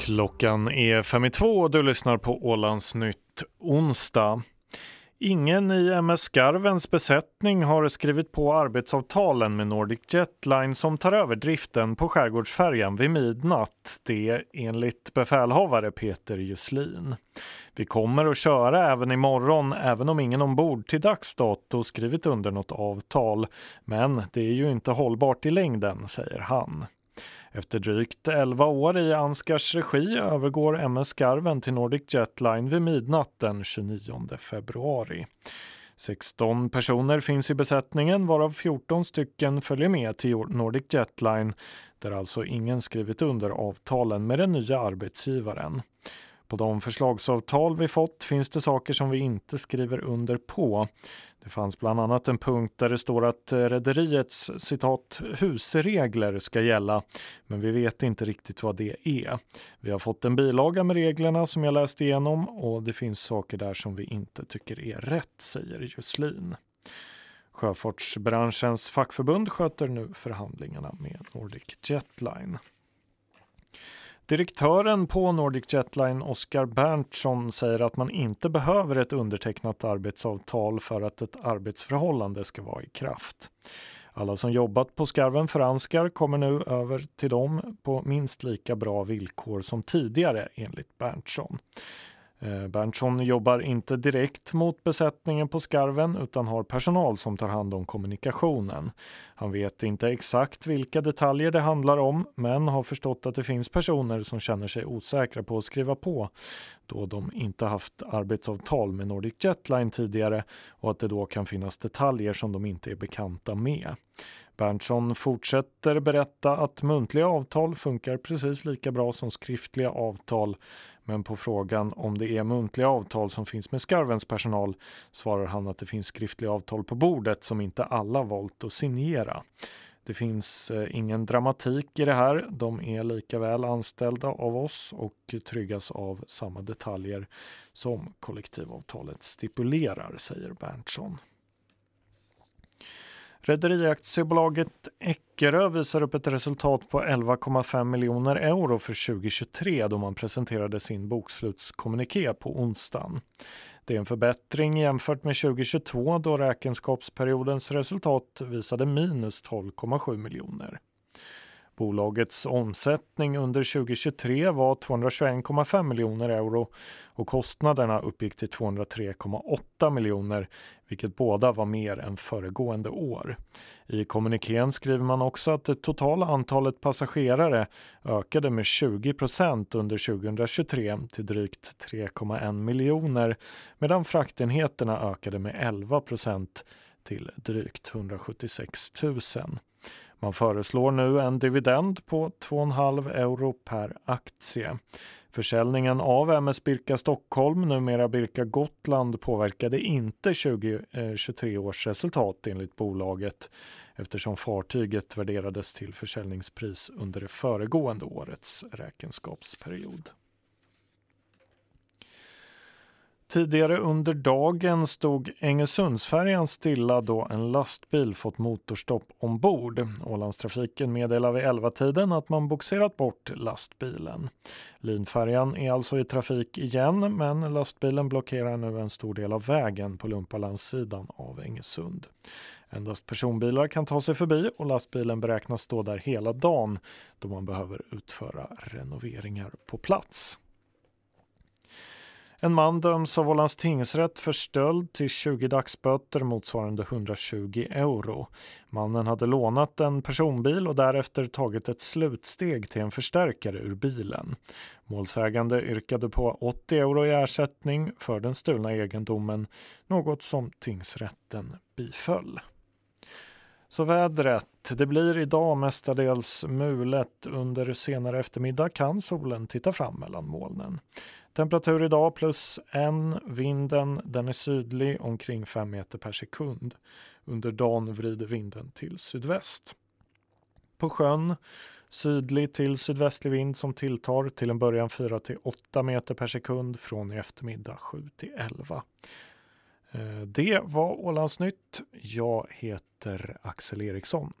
Klockan är fem i två och du lyssnar på Ålandsnytt onsdag. Ingen i MS Skarvens besättning har skrivit på arbetsavtalen med Nordic Jetline som tar över driften på skärgårdsfärjan vid midnatt. Det enligt befälhavare Peter Juslin. Vi kommer att köra även imorgon, även om ingen ombord till dags dato skrivit under något avtal. Men det är ju inte hållbart i längden, säger han. Efter drygt 11 år i Ansgars regi övergår MS Skarven till Nordic Jetline vid midnatt den 29 februari. 16 personer finns i besättningen varav 14 stycken följer med till Nordic Jetline där alltså ingen skrivit under avtalen med den nya arbetsgivaren. På de förslagsavtal vi fått finns det saker som vi inte skriver under på. Det fanns bland annat en punkt där det står att eh, rederiets citat husregler ska gälla, men vi vet inte riktigt vad det är. Vi har fått en bilaga med reglerna som jag läst igenom och det finns saker där som vi inte tycker är rätt, säger Juslin. Sjöfartsbranschens fackförbund sköter nu förhandlingarna med Nordic Jetline. Direktören på Nordic Jetline, Oskar Berntsson, säger att man inte behöver ett undertecknat arbetsavtal för att ett arbetsförhållande ska vara i kraft. Alla som jobbat på skarven för Anskar kommer nu över till dem på minst lika bra villkor som tidigare enligt Berntsson. Eh, Berntsson jobbar inte direkt mot besättningen på skarven utan har personal som tar hand om kommunikationen. Han vet inte exakt vilka detaljer det handlar om men har förstått att det finns personer som känner sig osäkra på att skriva på då de inte haft arbetsavtal med Nordic Jetline tidigare och att det då kan finnas detaljer som de inte är bekanta med. Berntsson fortsätter berätta att muntliga avtal funkar precis lika bra som skriftliga avtal men på frågan om det är muntliga avtal som finns med Skarvens personal svarar han att det finns skriftliga avtal på bordet som inte alla valt att signera. Det finns eh, ingen dramatik i det här. De är lika väl anställda av oss och tryggas av samma detaljer som kollektivavtalet stipulerar, säger Berntsson. Rederiaktiebolaget Eckerö visar upp ett resultat på 11,5 miljoner euro för 2023 då man presenterade sin bokslutskommuniké på onsdagen. Det är en förbättring jämfört med 2022 då räkenskapsperiodens resultat visade minus 12,7 miljoner. Bolagets omsättning under 2023 var 221,5 miljoner euro och kostnaderna uppgick till 203,8 miljoner, vilket båda var mer än föregående år. I kommunikén skriver man också att det totala antalet passagerare ökade med 20 procent under 2023 till drygt 3,1 miljoner, medan fraktenheterna ökade med 11 procent till drygt 176 000. Man föreslår nu en dividend på 2,5 euro per aktie. Försäljningen av MS Birka Stockholm, numera Birka Gotland, påverkade inte 2023 eh, års resultat enligt bolaget eftersom fartyget värderades till försäljningspris under det föregående årets räkenskapsperiod. Tidigare under dagen stod Ängelsundsfärjan stilla då en lastbil fått motorstopp ombord. Ålandstrafiken meddelar vid 11-tiden att man boxerat bort lastbilen. Linfärjan är alltså i trafik igen men lastbilen blockerar nu en stor del av vägen på Lumpalandssidan av Ängesund. Endast personbilar kan ta sig förbi och lastbilen beräknas stå där hela dagen då man behöver utföra renoveringar på plats. En man döms av Ålands tingsrätt för stöld till 20 dagsböter motsvarande 120 euro. Mannen hade lånat en personbil och därefter tagit ett slutsteg till en förstärkare ur bilen. Målsägande yrkade på 80 euro i ersättning för den stulna egendomen, något som tingsrätten biföll. Så vädret. Det blir idag mestadels mulet. Under senare eftermiddag kan solen titta fram mellan molnen. Temperatur idag plus en. Vinden den är sydlig omkring 5 meter per sekund. Under dagen vrider vinden till sydväst. På sjön sydlig till sydvästlig vind som tilltar till en början 4 till 8 meter per sekund från i eftermiddag 7 till 11. Eh, det var Ålandsnytt. Jag heter Axel Eriksson.